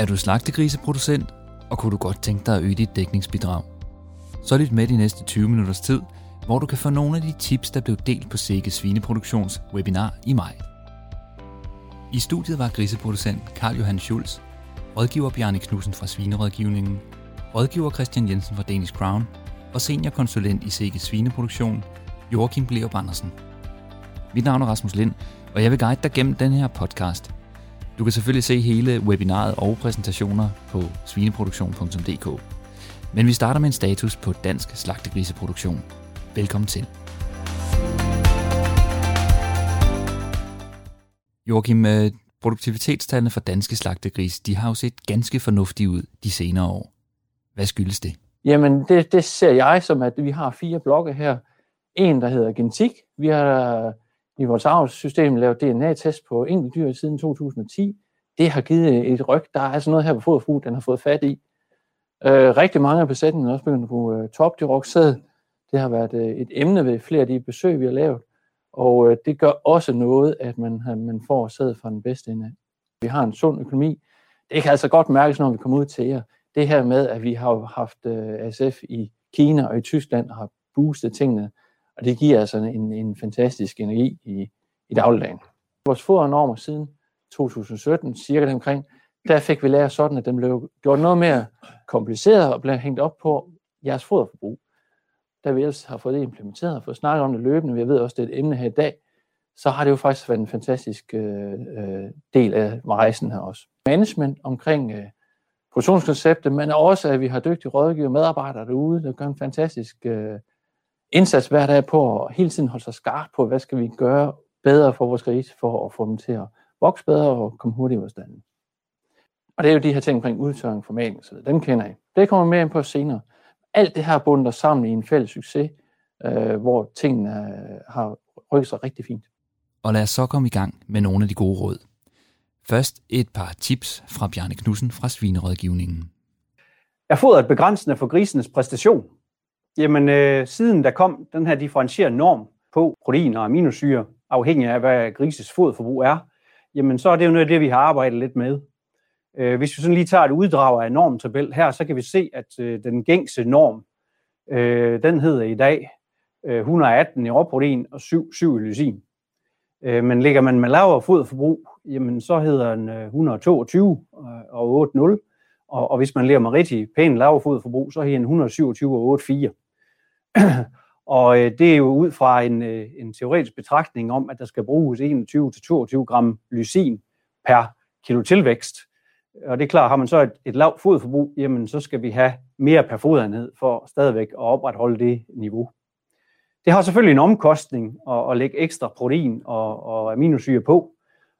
Er du slagtegriseproducent, og kunne du godt tænke dig at øge dit dækningsbidrag? Så lyt med de næste 20 minutters tid, hvor du kan få nogle af de tips, der blev delt på Sikke Svineproduktions webinar i maj. I studiet var griseproducent Karl Johan Schulz, rådgiver Bjarne Knudsen fra Svinerådgivningen, rådgiver Christian Jensen fra Danish Crown og seniorkonsulent i Sikke Svineproduktion, Joachim Bleup Andersen. Mit navn er Rasmus Lind, og jeg vil guide dig gennem den her podcast – du kan selvfølgelig se hele webinaret og præsentationer på svineproduktion.dk. Men vi starter med en status på dansk slagtegriseproduktion. Velkommen til. Joachim, øh, produktivitetstallene for danske slagtegris, de har jo set ganske fornuftige ud de senere år. Hvad skyldes det? Jamen, det, det ser jeg som, at vi har fire blokke her. En, der hedder genetik. Vi har i vores arvssystem lavet DNA-test på dyr siden 2010. Det har givet et ryg. Der er altså noget her på foderfugl, den har fået fat i. Øh, rigtig mange af besætningerne er også begyndt at bruge øh, topdyroxæd. Det har været øh, et emne ved flere af de besøg, vi har lavet. Og øh, det gør også noget, at man, øh, man får sæd fra den bedste ende. Vi har en sund økonomi. Det kan altså godt mærkes, når vi kommer ud til jer. Det her med, at vi har haft øh, ASF i Kina og i Tyskland og har boostet tingene, og det giver altså en, en fantastisk energi i, i dagligdagen. Vores fodernormer siden 2017, cirka omkring, der fik vi lært sådan, at den blev gjort noget mere kompliceret og blev hængt op på jeres foderforbrug. Da vi ellers har fået det implementeret og fået snakket om det løbende, vi ved også, det er et emne her i dag, så har det jo faktisk været en fantastisk øh, øh del af rejsen her også. Management omkring øh, produktionskonceptet, men også, at vi har dygtige rådgiver og medarbejdere derude, der gør en fantastisk øh, indsats hver dag på at hele tiden holde sig skarp på, hvad skal vi gøre bedre for vores grise, for at få dem til at vokse bedre og komme hurtigere ud af Og det er jo de her ting omkring udtørring, formaling så dem kender I. Det kommer mere ind på senere. Alt det her bundet sammen i en fælles succes, øh, hvor tingene øh, har rykket sig rigtig fint. Og lad os så komme i gang med nogle af de gode råd. Først et par tips fra Bjarne Knudsen fra Svinerådgivningen. Er fodret begrænsende for grisenes præstation? Jamen, øh, siden der kom den her differentierede norm på protein og aminosyre, afhængig af hvad grises fodforbrug er, jamen så er det jo noget af det, vi har arbejdet lidt med. Øh, hvis vi sådan lige tager et uddrag af normtabel her, så kan vi se, at øh, den gængse norm, øh, den hedder i dag øh, 118 i råprotein og 7, 7 i lysin. Øh, men ligger man med lavere foderforbrug, jamen så hedder den øh, 122 og 8,0. Og, og hvis man lærer med rigtig pænt lavere forbrug, så er den 127,84. og øh, det er jo ud fra en, øh, en teoretisk betragtning om, at der skal bruges 21-22 gram lysin per kilo tilvækst. Og det er klart, har man så et, et lavt foderforbrug, jamen så skal vi have mere per foderenhed for stadigvæk at opretholde det niveau. Det har selvfølgelig en omkostning at, at lægge ekstra protein og, og aminosyre på,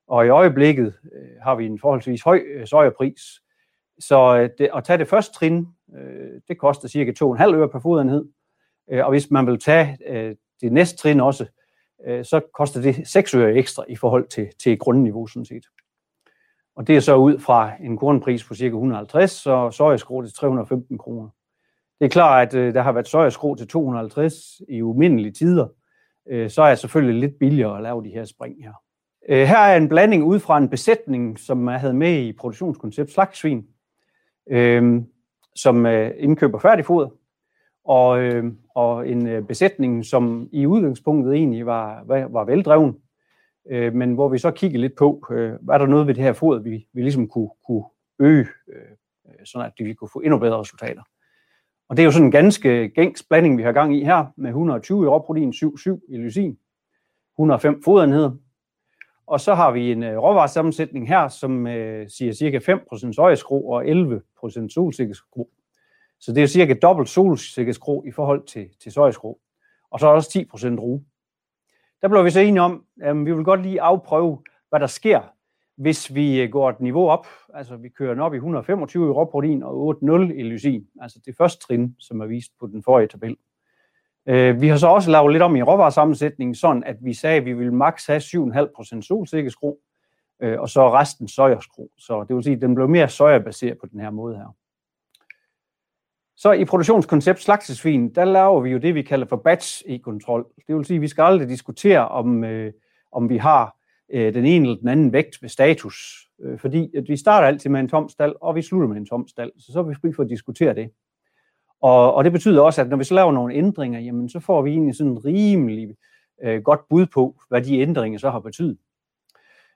og i øjeblikket øh, har vi en forholdsvis høj øh, sojapris. Så øh, det, at tage det første trin, øh, det koster cirka 2,5 øre per fodenhed. Øh, og hvis man vil tage øh, det næste trin også, øh, så koster det 6 øre ekstra i forhold til, til grundniveau sådan set. Og det er så ud fra en kornpris på ca. 150, så sojaskrå til 315 kroner. Det er klart, at øh, der har været sojaskrå til 250 i umindelige tider, øh, så er det selvfølgelig lidt billigere at lave de her spring her. Her er en blanding ud fra en besætning, som jeg havde med i produktionskoncept slagsvin, Øhm, øh, som indkøber færdigfoder og, øh, og en øh, besætning, som i udgangspunktet egentlig var, var, var veldreven, øh, men hvor vi så kiggede lidt på, øh, var der noget ved det her foder, vi, vi ligesom kunne, kunne øge, øh, øh, sådan at vi kunne få endnu bedre resultater. Og det er jo sådan en ganske gængs blanding, vi har gang i her, med 120 i råprotein, 7,7 i lysin, 105 foderenheder, og så har vi en øh, råvaresammensætning her, som øh, siger cirka 5% sojaskrå og 11% solsikkeskrå. Så det er cirka dobbelt solsikkeskrå i forhold til, til sojaskrå. Og så er der også 10% ru. Der blev vi så enige om, at vi vil godt lige afprøve, hvad der sker, hvis vi øh, går et niveau op. Altså vi kører den op i 125 i råprotein og 8,0 i lysin. Altså det første trin, som er vist på den forrige tabel. Øh, vi har så også lavet lidt om i råvaresammensætningen, sådan at vi sagde, at vi ville maks have 7,5% solsikkeskrå, øh, og så resten sojaskrå. Så det vil sige, at den blev mere sojabaseret på den her måde her. Så i produktionskoncept slagtesvin, der laver vi jo det, vi kalder for batch i kontrol. Det vil sige, at vi skal aldrig diskutere, om, øh, om vi har øh, den ene eller den anden vægt ved status. Øh, fordi at vi starter altid med en tom stald, og vi slutter med en tom stald. Så så er vi fri for at diskutere det. Og, og det betyder også, at når vi så laver nogle ændringer, jamen så får vi egentlig sådan en rimelig øh, godt bud på, hvad de ændringer så har betydet.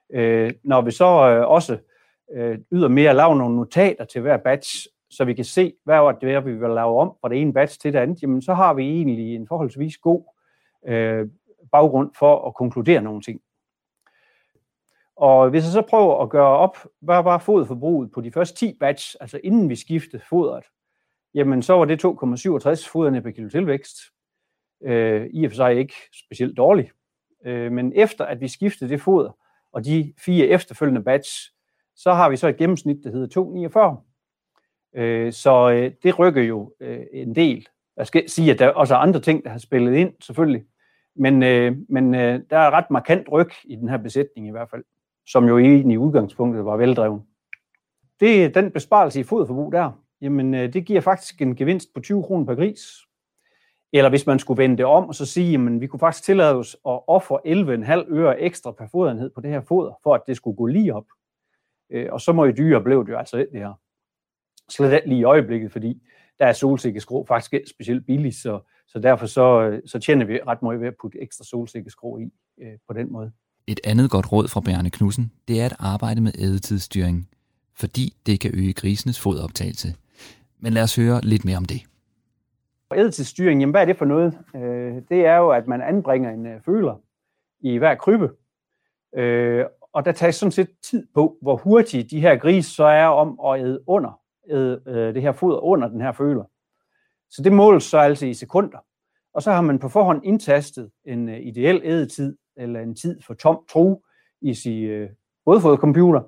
Øh, når vi så øh, også øh, ydermere laver nogle notater til hver batch, så vi kan se, hvad var det er, vi vil lave om fra det ene batch til det andet, jamen så har vi egentlig en forholdsvis god øh, baggrund for at konkludere nogle ting. Og hvis jeg så prøver at gøre op, hvad var foderforbruget på de første 10 batch, altså inden vi skiftede fodret, jamen så var det 2,67 foderne per kilo tilvækst. Øh, I og for sig ikke specielt dårligt. Øh, men efter at vi skiftede det foder, og de fire efterfølgende batch, så har vi så et gennemsnit, der hedder 2,49. Øh, så øh, det rykker jo øh, en del. Jeg skal sige, at der er også andre ting, der har spillet ind, selvfølgelig. Men, øh, men øh, der er ret markant ryg i den her besætning i hvert fald, som jo egentlig i udgangspunktet var veldreven. Det er den besparelse i foderforbrug der. Jamen, øh, det giver faktisk en gevinst på 20 kroner per gris. Eller hvis man skulle vende det om og så sige, jamen vi kunne faktisk tillade os at ofre 11,5 øre ekstra per foderenhed på det her foder, for at det skulle gå lige op. Øh, og så må i dyre blev det jo altså det her. Slet ikke lige i øjeblikket, fordi der er solsikkeskrå faktisk ikke specielt billigt, så, så derfor så, øh, så tjener vi ret meget ved at putte ekstra solsikkeskrå i øh, på den måde. Et andet godt råd fra Bjarne Knudsen, det er at arbejde med ædetidsstyring, fordi det kan øge grisenes fodoptagelse. Men lad os høre lidt mere om det. Ædetidsstyring, jamen hvad er det for noget? Øh, det er jo, at man anbringer en øh, føler i hver krybbe. Øh, og der tages sådan set tid på, hvor hurtigt de her gris så er om at æde under æde, det her foder under den her føler. Så det måles så altså i sekunder. Og så har man på forhånd indtastet en ideel ædetid, eller en tid for tom tro i sin øh, computer.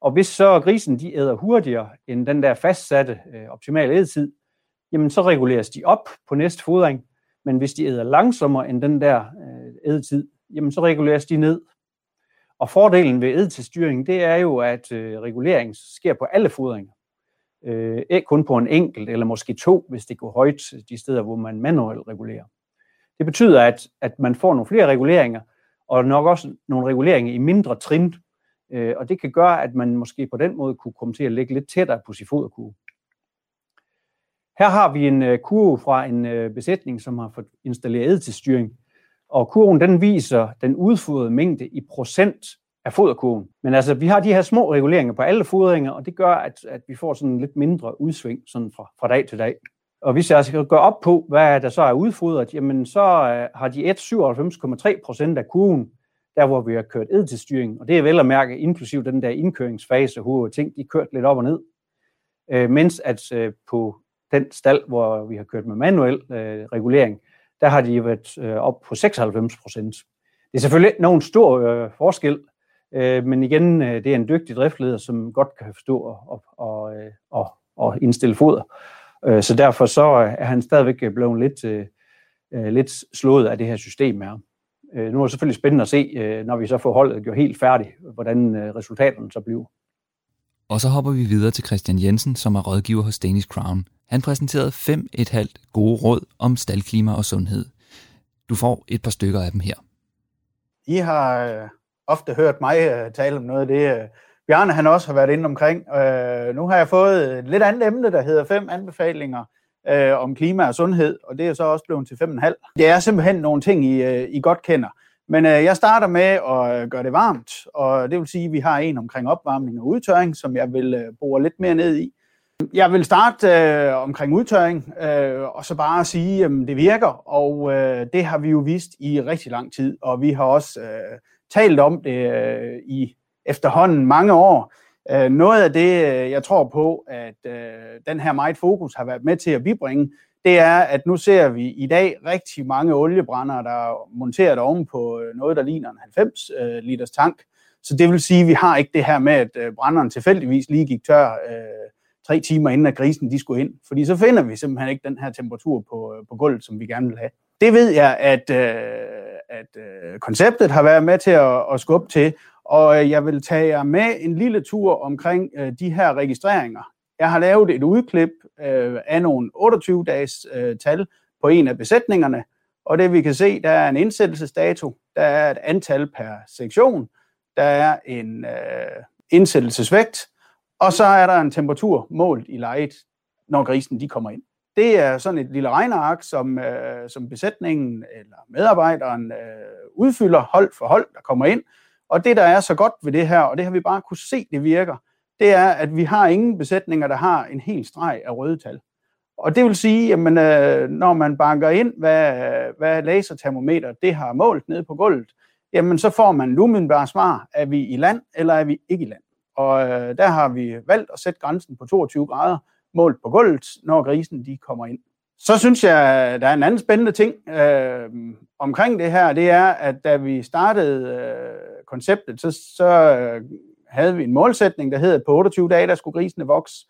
Og hvis så grisen de æder hurtigere end den der fastsatte øh, optimale ædetid, jamen så reguleres de op på næste fodring. Men hvis de æder langsommere end den der øh, ædetid, jamen så reguleres de ned. Og fordelen ved ædetidsstyring, det er jo, at øh, regulering sker på alle fodringer. Øh, ikke kun på en enkelt eller måske to, hvis det går højt øh, de steder, hvor man manuelt regulerer. Det betyder, at, at man får nogle flere reguleringer, og nok også nogle reguleringer i mindre trin, øh, og det kan gøre, at man måske på den måde kunne komme til at ligge lidt tættere på sin foderkurve. Her har vi en øh, kurve fra en øh, besætning, som har fået installeret til styring, og kurven den viser den udfodrede mængde i procent af foderkurven. Men altså, vi har de her små reguleringer på alle fodringer, og det gør, at, at vi får sådan lidt mindre udsving sådan fra, fra dag til dag. Og hvis jeg skal går op på, hvad der så er udfodret, jamen så øh, har de et 97,3 procent af kurven, der hvor vi har kørt ed til styring. Og det er vel at mærke, inklusiv den der indkøringsfase, hvor ting de kørt lidt op og ned. øh, mens at øh, på den stald, hvor vi har kørt med manuel øh, regulering, der har de været øh, op på 96 procent. Det er selvfølgelig ikke nogen stor øh, forskel, Øh, men igen, øh, det er en dygtig driftleder, som godt kan forstå og, og, øh, og, og indstille foder. Øh, så derfor så er han stadigvæk blevet lidt, øh, øh, lidt slået af det her system her. Øh, nu er det selvfølgelig spændende at se, øh, når vi så får holdet gjort helt færdigt, hvordan øh, resultaterne så bliver. Og så hopper vi videre til Christian Jensen, som er rådgiver hos Danish Crown. Han præsenterede fem et halvt gode råd om staldklima og sundhed. Du får et par stykker af dem her. I har ofte hørt mig uh, tale om noget af det, uh, Bjarne han også har været inde omkring. Nu har jeg fået et lidt andet emne, der hedder fem anbefalinger øh, om klima og sundhed, og det er så også blevet til fem og en halv. Det er simpelthen nogle ting, I, øh, I godt kender. Men øh, jeg starter med at øh, gøre det varmt, og det vil sige, at vi har en omkring opvarmning og udtørring, som jeg vil øh, bore lidt mere ned i. Jeg vil starte øh, omkring udtørring, øh, og så bare sige, at det virker, og øh, det har vi jo vist i rigtig lang tid, og vi har også øh, talt om det øh, i efterhånden mange år. Øh, noget af det, øh, jeg tror på, at øh, den her meget fokus har været med til at bibringe, det er, at nu ser vi i dag rigtig mange oliebrændere, der er monteret oven på øh, noget, der ligner en 90 øh, liters tank. Så det vil sige, at vi har ikke det her med, at øh, brænderen tilfældigvis lige gik tør øh, tre timer inden, at grisen de skulle ind. Fordi så finder vi simpelthen ikke den her temperatur på, øh, på gulvet, som vi gerne vil have. Det ved jeg, at, øh, at øh, konceptet har været med til at, at skubbe til, og øh, jeg vil tage jer med en lille tur omkring øh, de her registreringer. Jeg har lavet et udklip øh, af nogle 28-dages øh, tal på en af besætningerne, og det vi kan se, der er en indsættelsesdato, der er et antal per sektion, der er en øh, indsættelsesvægt, og så er der en temperatur målt i lejet, når grisen de kommer ind. Det er sådan et lille regneark, som, øh, som besætningen eller medarbejderen øh, udfylder hold for hold, der kommer ind. Og det, der er så godt ved det her, og det har vi bare kunne se, det virker, det er, at vi har ingen besætninger, der har en hel streg af røde tal. Og det vil sige, at øh, når man banker ind, hvad, hvad lasertermometer det har målt nede på gulvet, jamen så får man umiddelbart svar, er vi i land, eller er vi ikke i land. Og øh, der har vi valgt at sætte grænsen på 22 grader, målt på gulvet, når grisen de kommer ind. Så synes jeg, der er en anden spændende ting øh, omkring det her, det er, at da vi startede øh, konceptet, så, så øh, havde vi en målsætning, der hedder, på 28 dage, der skulle grisene vokse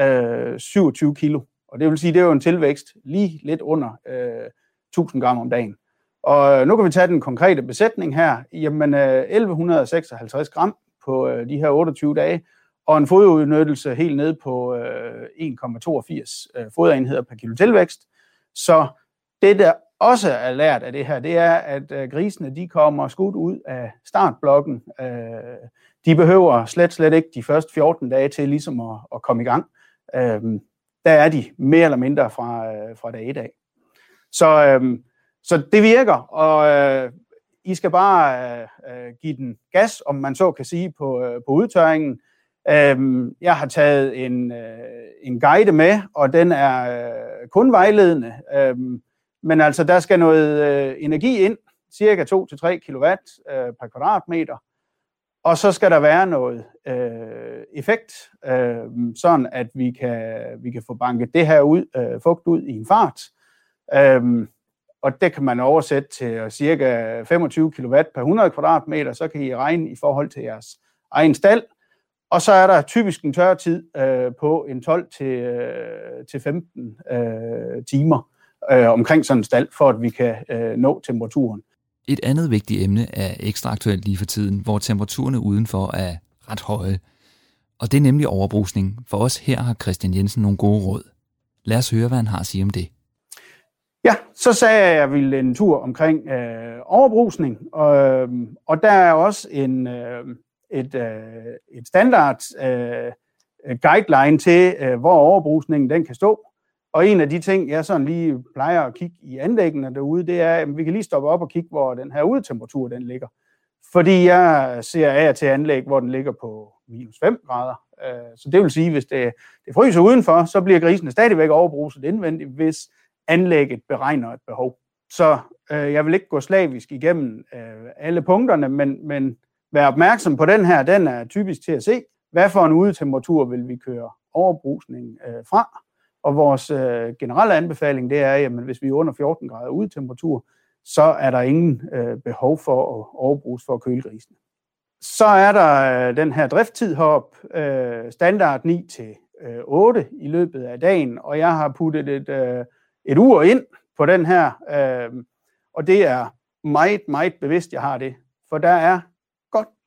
øh, 27 kilo. Og det vil sige, det er jo en tilvækst lige lidt under øh, 1000 gram om dagen. Og øh, nu kan vi tage den konkrete besætning her. Jamen øh, 1156 gram på øh, de her 28 dage, og en foderudnyttelse helt ned på øh, 1,82 øh, foderenheder per kilo tilvækst. Så det, der også er lært af det her, det er, at øh, grisene de kommer skudt ud af startblokken. Øh, de behøver slet, slet ikke de første 14 dage til ligesom at, at komme i gang. Øh, der er de mere eller mindre fra, øh, fra dag 1 dag. Så, øh, så det virker, og øh, I skal bare øh, øh, give den gas, om man så kan sige, på, øh, på udtørringen. Øhm, jeg har taget en, øh, en guide med, og den er øh, kun vejledende. Øhm, men altså, der skal noget øh, energi ind, cirka 2-3 kW øh, per kvadratmeter. Og så skal der være noget øh, effekt, øh, sådan at vi kan, vi kan få banket det her ud, øh, fugt ud i en fart. Øh, og det kan man oversætte til øh, cirka 25 kW per 100 kvadratmeter, så kan I regne i forhold til jeres egen stald. Og så er der typisk en tørretid øh, på en 12 til, øh, til 15 øh, timer øh, omkring sådan en stald, for at vi kan øh, nå temperaturen. Et andet vigtigt emne er ekstra aktuelt lige for tiden, hvor temperaturerne udenfor er ret høje. Og det er nemlig overbrusning. For os her har Christian Jensen nogle gode råd. Lad os høre, hvad han har at sige om det. Ja, så sagde jeg, at jeg ville en tur omkring øh, overbrusning, og, øh, og der er også en, øh, et, øh, et standard øh, guideline til, øh, hvor overbrusningen den kan stå. Og en af de ting, jeg sådan lige plejer at kigge i anlæggene derude, det er, at vi kan lige stoppe op og kigge, hvor den her udetemperatur den ligger. Fordi jeg ser af til anlæg, hvor den ligger på minus 5 grader. Øh, så det vil sige, hvis det, det fryser udenfor, så bliver grisene stadigvæk overbruset indvendigt, hvis anlægget beregner et behov. Så øh, jeg vil ikke gå slavisk igennem øh, alle punkterne, men, men være opmærksom på den her. Den er typisk til at se. Hvad for en udetemperatur vil vi køre overbrusning øh, fra? Og vores øh, generelle anbefaling, det er, at hvis vi er under 14 grader udetemperatur, så er der ingen øh, behov for at overbruges for at køle grisene. Så er der øh, den her drifttid herop, øh, standard 9 til øh, 8 i løbet af dagen, og jeg har puttet et, øh, et ur ind på den her, øh, og det er meget, meget bevidst, jeg har det, for der er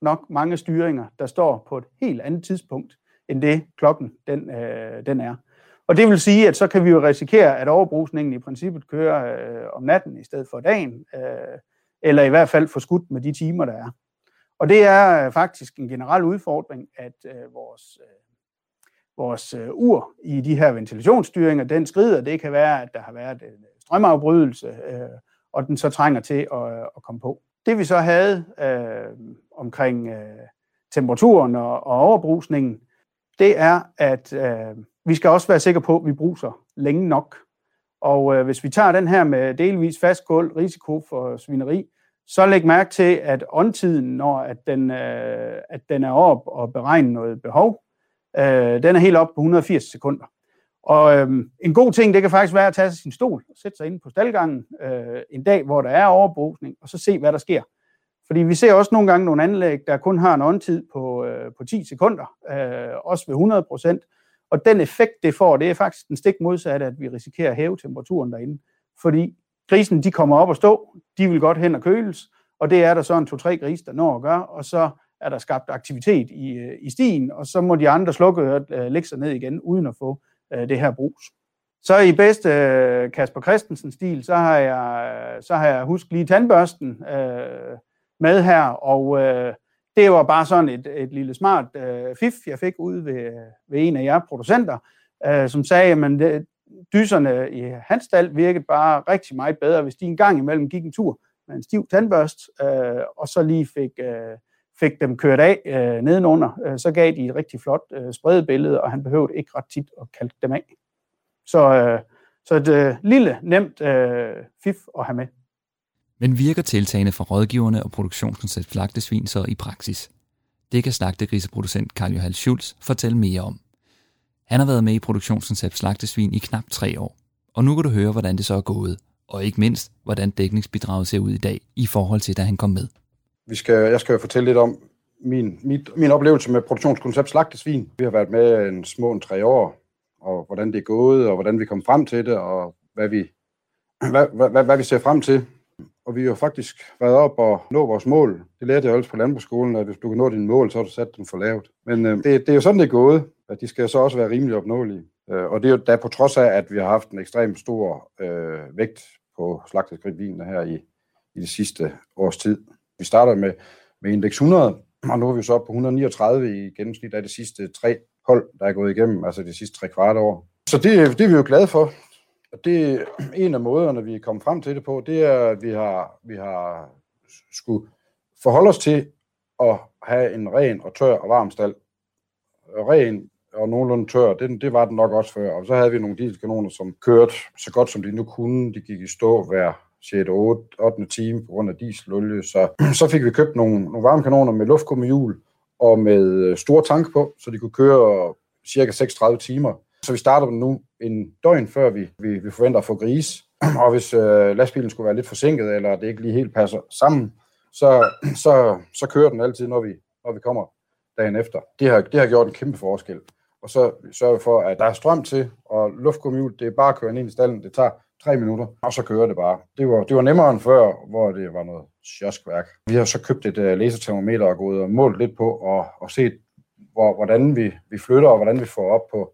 nok mange styringer, der står på et helt andet tidspunkt, end det klokken den, øh, den er. Og det vil sige, at så kan vi jo risikere, at overbrusningen i princippet kører øh, om natten i stedet for dagen, øh, eller i hvert fald få skudt med de timer, der er. Og det er øh, faktisk en generel udfordring, at øh, vores, øh, vores øh, ur i de her ventilationsstyringer, den skrider. Det kan være, at der har været en strømafbrydelse, øh, og den så trænger til at, øh, at komme på. Det vi så havde øh, omkring øh, temperaturen og, og overbrusningen, det er, at øh, vi skal også være sikre på, at vi bruser længe nok. Og øh, hvis vi tager den her med delvis fast gulv, risiko for svineri, så læg mærke til, at åndtiden, når at den, øh, at den er op og beregner noget behov, øh, den er helt op på 180 sekunder. Og øh, en god ting, det kan faktisk være at tage sin stol og sætte sig ind på staldgangen øh, en dag, hvor der er overbrusning, og så se, hvad der sker. Fordi vi ser også nogle gange nogle anlæg, der kun har en åndtid på, øh, på 10 sekunder, øh, også ved 100 procent. Og den effekt, det får, det er faktisk den stik modsatte, at vi risikerer at hæve temperaturen derinde. Fordi grisen, de kommer op og stå, de vil godt hen og køles, og det er der så en to-tre gris, der når at gøre, og så er der skabt aktivitet i, øh, i stien, og så må de andre slukke øh, lægge sig ned igen, uden at få øh, det her brus. Så i bedste øh, Kasper Christensen-stil, så har jeg, øh, så har jeg husket lige tandbørsten øh, med her, og øh, det var bare sådan et, et lille smart øh, fif, jeg fik ud ved, ved en af jer producenter, øh, som sagde, at dyserne i hans stald virkede bare rigtig meget bedre, hvis de en gang imellem gik en tur med en stiv tandbørst, øh, og så lige fik, øh, fik dem kørt af øh, nedenunder, øh, så gav de et rigtig flot øh, spredebillede, og han behøvede ikke ret tit at kalde dem af. Så, øh, så et øh, lille, nemt øh, fif at have med. Men virker tiltagene fra rådgiverne og produktionskoncept slagtesvin så i praksis? Det kan slagtegriseproducent Karl Johan Schulz fortælle mere om. Han har været med i produktionskoncept slagtesvin i knap tre år, og nu kan du høre, hvordan det så er gået, og ikke mindst, hvordan dækningsbidraget ser ud i dag i forhold til, da han kom med. Vi skal, jeg skal jo fortælle lidt om min, mit, min oplevelse med produktionskoncept slagtesvin. Vi har været med en små en tre år, og hvordan det er gået, og hvordan vi kom frem til det, og hvad vi, hvad, hvad, hvad, hvad vi ser frem til. Og vi har faktisk været op og nå vores mål. Det lærte jeg også på landbrugsskolen, at hvis du kan nå dine mål, så har du sat dem for lavt. Men øh, det, det er jo sådan, det er gået. At de skal så også være rimelig opnåelige. Øh, og det er jo da på trods af, at vi har haft en ekstremt stor øh, vægt på slagteskridtvinene her i, i det sidste års tid. Vi starter med, med indeks 100, og nu er vi så oppe på 139 i gennemsnit af de sidste tre hold, der er gået igennem, altså de sidste tre kvart år. Så det, det er vi jo glade for. Og det en af måderne, vi er kommet frem til det på, det er, at vi har, vi har skulle forholde os til at have en ren og tør og varm stald. Ren og nogenlunde tør, det, det var den nok også før. Og så havde vi nogle dieselkanoner, som kørte så godt som de nu kunne. De gik i stå hver 6. 8. 8. time på grund af dieselolie. Så, så fik vi købt nogle, nogle varmekanoner med luftgummihjul og med øh, store tank på, så de kunne køre cirka 36 timer. Så vi starter nu en døgn før vi, vi, vi forventer at få gris. Og hvis øh, lastbilen skulle være lidt forsinket, eller det ikke lige helt passer sammen, så, så, så kører den altid, når vi, når vi kommer dagen efter. Det har, det har gjort en kæmpe forskel. Og så sørger vi for, at der er strøm til, og luftkummehjul, det er bare at køre ind i stallen. Det tager tre minutter, og så kører det bare. Det var, det var nemmere end før, hvor det var noget sjoskværk. Vi har så købt et uh, lasertermometer og gået og målt lidt på, og, og set, hvor, hvordan vi, vi flytter, og hvordan vi får op på,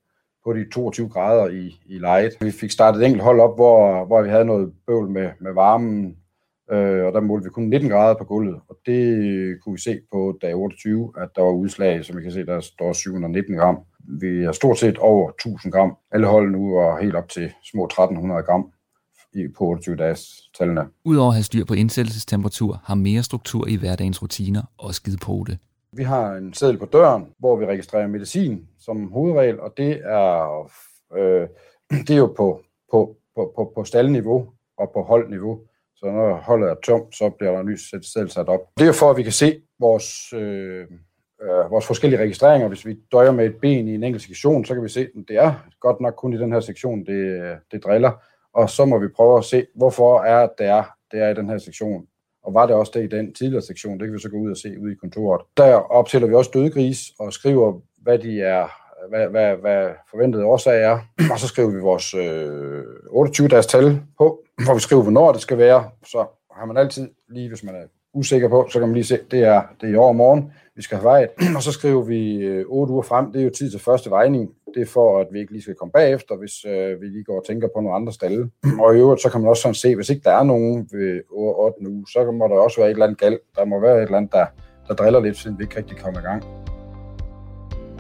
på de 22 grader i, i lejet. Vi fik startet et enkelt hold op, hvor, hvor vi havde noget bøvl med, med varmen, øh, og der målte vi kun 19 grader på gulvet, og det kunne vi se på dag 28, at der var udslag, som vi kan se, der står 719 gram. Vi er stort set over 1000 gram. Alle hold nu er helt op til små 1300 gram i, på 28 dages tallene. Udover at have styr på indsættelsestemperatur, har mere struktur i hverdagens rutiner og skide på det. Vi har en seddel på døren, hvor vi registrerer medicin som hovedregel, og det er, øh, det er jo på, på, på, på, på staldniveau og på holdniveau. Så når holdet er tomt, så bliver der en ny seddel sat op. Det er jo for, at vi kan se vores, øh, øh, vores forskellige registreringer. Hvis vi døjer med et ben i en enkelt sektion, så kan vi se, at det er godt nok kun i den her sektion, det, øh, det driller. Og så må vi prøve at se, hvorfor er det er, det er i den her sektion. Og var det også det i den tidligere sektion, det kan vi så gå ud og se ude i kontoret. Der optæller vi også dødegris og skriver, hvad de er, hvad, hvad, hvad forventede årsag er. Og så skriver vi vores øh, 28-dages tal på, hvor vi skriver, hvornår det skal være. Så har man altid, lige hvis man er usikker på, så kan man lige se, det er, det er i år morgen, vi skal have vejet. Og så skriver vi øh, 8 uger frem, det er jo tid til første vejning. Det er for, at vi ikke lige skal komme bagefter, hvis øh, vi lige går og tænker på nogle andre stalle. Og i øvrigt, så kan man også sådan se, hvis ikke der er nogen ved 8. uge, så må der også være et eller andet galt. Der må være et eller andet, der, der driller lidt, siden vi ikke rigtig kommer i gang.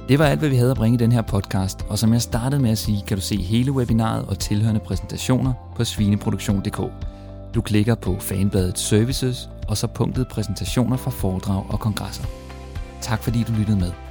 Det var alt, hvad vi havde at bringe i den her podcast, og som jeg startede med at sige, kan du se hele webinaret og tilhørende præsentationer på svineproduktion.dk. Du klikker på fanbladet Services, og så punktet præsentationer fra foredrag og kongresser. Tak fordi du lyttede med.